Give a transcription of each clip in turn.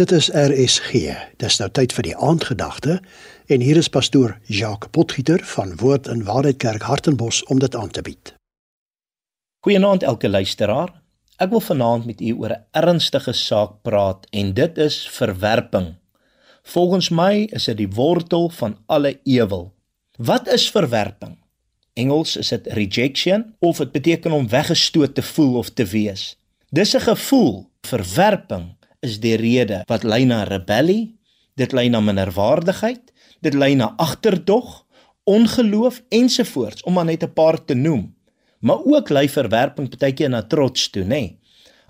Dit is RSG. Dis nou tyd vir die aandgedagte en hier is pastoor Jacques Potgieter van Woord en Waarheid Kerk Hartenbos om dit aan te bied. Goeienaand elke luisteraar. Ek wil vanaand met u oor 'n ernstige saak praat en dit is verwerping. Volgens my is dit die wortel van alle ewel. Wat is verwerping? Engels is dit rejection of dit beteken om weggestoot te voel of te wees. Dis 'n gevoel, verwerping is die rede wat lei na rebellie, dit lei na minderwaardigheid, dit lei na agterdog, ongeloof ensovoorts om maar net 'n paar te noem. Maar ook lei verwerping partykeer na trots toe, nê? Nee.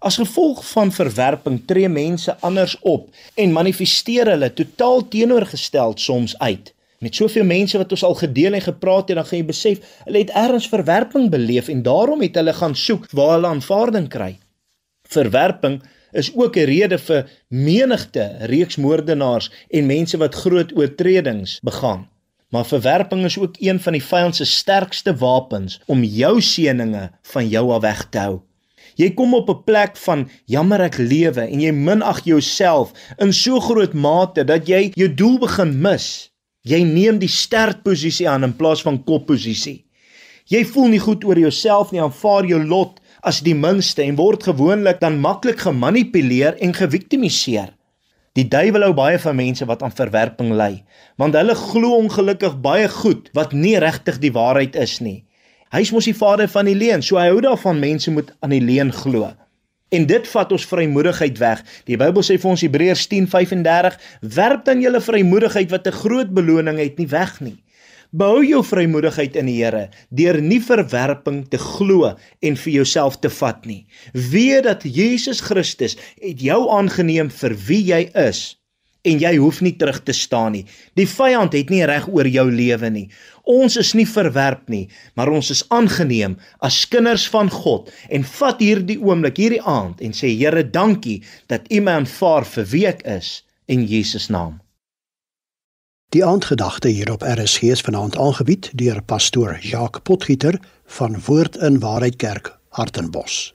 As gevolg van verwerping tree mense anders op en manifesteer hulle totaal teenoorgestel soms uit. Met soveel mense wat ons al gedeel en gepraat het, dan gaan jy besef, hulle het ergens verwerping beleef en daarom het hulle gaan soek waar hulle aanvaarding kry. Verwerping is ook 'n rede vir menigte reeksmoordenaars en mense wat groot oortredings begaan. Maar verwerping is ook een van die vyand se sterkste wapens om jou seëninge van jou af weg te hou. Jy kom op 'n plek van jammer ek lewe en jy minag jouself in so groot mate dat jy jou doel begin mis. Jy neem die sterkposisie aan in plaas van kopposisie. Jy voel nie goed oor jouself nie, aanvaar jou lot as die minste en word gewoonlik dan maklik gemanipuleer en geviktimiseer. Die duiwel hou baie van mense wat aan verwerping ly, want hulle glo ongelukkig baie goed wat nie regtig die waarheid is nie. Hy is mos die vader van die leuen, so hy hou daarvan mense moet aan die leuen glo. En dit vat ons vrymoedigheid weg. Die Bybel sê vir ons Hebreërs 10:35, werp dan julle vrymoedigheid wat 'n groot beloning het nie weg nie. Behou jou vrymoedigheid in die Here deur nie verwerping te glo en vir jouself te vat nie. Weet dat Jesus Christus het jou aangeneem vir wie jy is en jy hoef nie terug te staan nie. Die vyand het nie reg oor jou lewe nie. Ons is nie verwerp nie, maar ons is aangeneem as kinders van God en vat hierdie oomblik, hierdie aand en sê Here, dankie dat U my aanvaar vir wie ek is in Jesus naam. Die aandgedagte hier op RSG is vanaand aangebied deur pastoor Jacques Potgieter van Woord in Waarheid Kerk, Hartenbos.